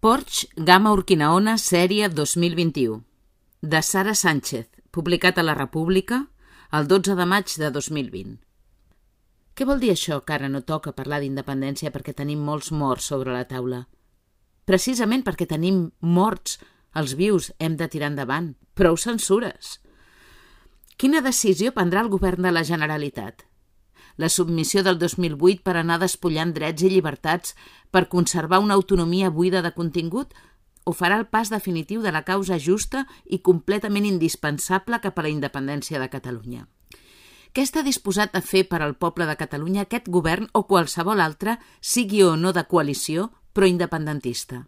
Porsche Gamma Urquinaona sèrie 2021 de Sara Sánchez, publicat a La República el 12 de maig de 2020. Què vol dir això que ara no toca parlar d'independència perquè tenim molts morts sobre la taula? Precisament perquè tenim morts, els vius hem de tirar endavant. Prou censures. Quina decisió prendrà el govern de la Generalitat? La submissió del 2008 per anar despullant drets i llibertats per conservar una autonomia buida de contingut o farà el pas definitiu de la causa justa i completament indispensable cap a la independència de Catalunya. Què està disposat a fer per al poble de Catalunya aquest govern o qualsevol altre, sigui o no de coalició, però independentista?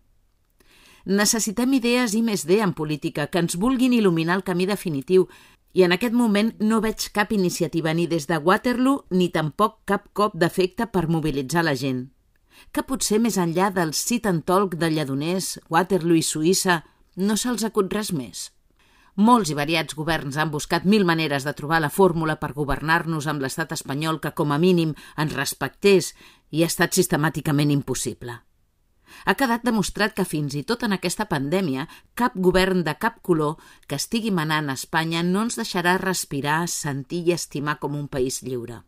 Necessitem idees i més D en política que ens vulguin il·luminar el camí definitiu, i en aquest moment no veig cap iniciativa ni des de Waterloo ni tampoc cap cop d'efecte per mobilitzar la gent. Que potser més enllà del sit and talk de Lledoners, Waterloo i Suïssa no se'ls acut res més. Molts i variats governs han buscat mil maneres de trobar la fórmula per governar-nos amb l'estat espanyol que, com a mínim, ens respectés i ha estat sistemàticament impossible. Ha quedat demostrat que fins i tot en aquesta pandèmia cap govern de cap color que estigui manant a Espanya no ens deixarà respirar, sentir i estimar com un país lliure.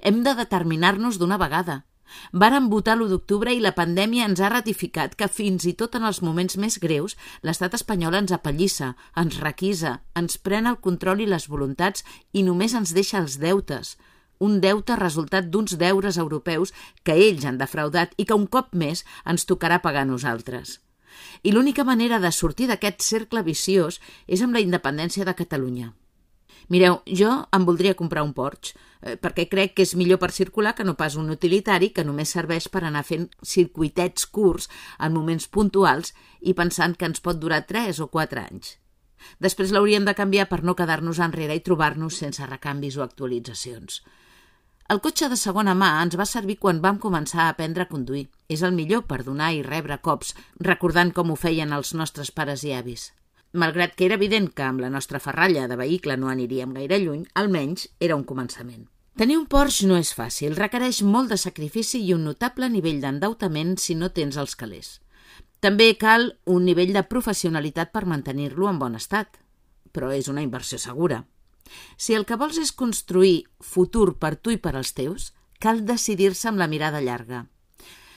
Hem de determinar-nos d'una vegada. Varen votar l'1 d'octubre i la pandèmia ens ha ratificat que fins i tot en els moments més greus l'estat espanyol ens apallissa, ens requisa, ens pren el control i les voluntats i només ens deixa els deutes, un deute resultat d'uns deures europeus que ells han defraudat i que un cop més ens tocarà pagar nosaltres. I l'única manera de sortir d'aquest cercle viciós és amb la independència de Catalunya. Mireu, jo em voldria comprar un Porsche, eh, perquè crec que és millor per circular que no pas un utilitari que només serveix per anar fent circuitets curts en moments puntuals i pensant que ens pot durar 3 o 4 anys. Després l'hauríem de canviar per no quedar-nos enrere i trobar-nos sense recanvis o actualitzacions. El cotxe de segona mà ens va servir quan vam començar a aprendre a conduir. És el millor per donar i rebre cops, recordant com ho feien els nostres pares i avis. Malgrat que era evident que amb la nostra ferralla de vehicle no aniríem gaire lluny, almenys era un començament. Tenir un Porsche no és fàcil, requereix molt de sacrifici i un notable nivell d'endeutament si no tens els calés. També cal un nivell de professionalitat per mantenir-lo en bon estat, però és una inversió segura. Si el que vols és construir futur per tu i per als teus, cal decidir-se amb la mirada llarga.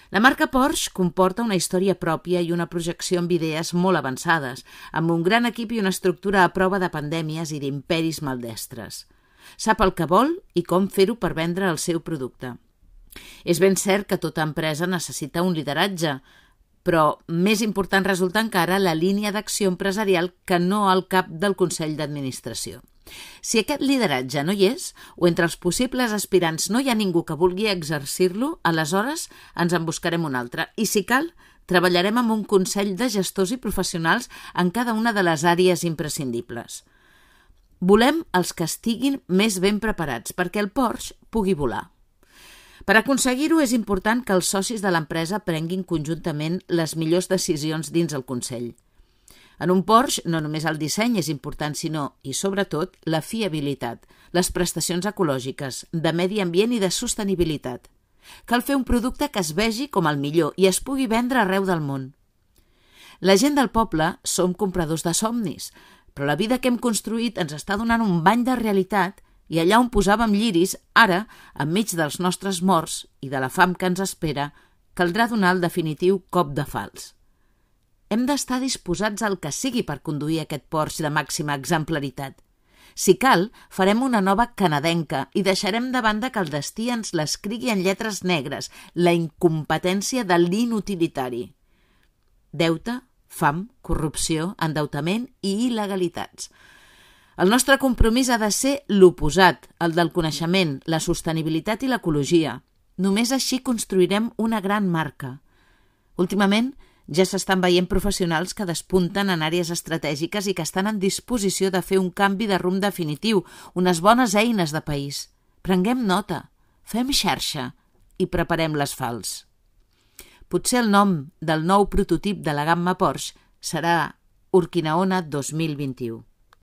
La marca Porsche comporta una història pròpia i una projecció amb idees molt avançades, amb un gran equip i una estructura a prova de pandèmies i d'imperis maldestres. Sap el que vol i com fer-ho per vendre el seu producte. És ben cert que tota empresa necessita un lideratge, però més important resulta encara la línia d'acció empresarial que no al cap del Consell d'Administració. Si aquest lideratge no hi és, o entre els possibles aspirants no hi ha ningú que vulgui exercir-lo, aleshores ens en buscarem un altre. I si cal, treballarem amb un consell de gestors i professionals en cada una de les àrees imprescindibles. Volem els que estiguin més ben preparats perquè el Porsche pugui volar. Per aconseguir-ho és important que els socis de l'empresa prenguin conjuntament les millors decisions dins el Consell. En un Porsche no només el disseny és important, sinó, i sobretot, la fiabilitat, les prestacions ecològiques, de medi ambient i de sostenibilitat. Cal fer un producte que es vegi com el millor i es pugui vendre arreu del món. La gent del poble som compradors de somnis, però la vida que hem construït ens està donant un bany de realitat i allà on posàvem lliris, ara, enmig dels nostres morts i de la fam que ens espera, caldrà donar el definitiu cop de fals. Hem d'estar disposats al que sigui per conduir aquest Porsche de màxima exemplaritat. Si cal, farem una nova canadenca i deixarem de banda que el destí ens l'escrigui en lletres negres, la incompetència de l'inutilitari. Deute, fam, corrupció, endeutament i il·legalitats. El nostre compromís ha de ser l'oposat, el del coneixement, la sostenibilitat i l'ecologia. Només així construirem una gran marca. Últimament, ja s'estan veient professionals que despunten en àrees estratègiques i que estan en disposició de fer un canvi de rumb definitiu, unes bones eines de país. Prenguem nota, fem xarxa i preparem les fals. Potser el nom del nou prototip de la gamma Porsche serà Urquinaona 2021.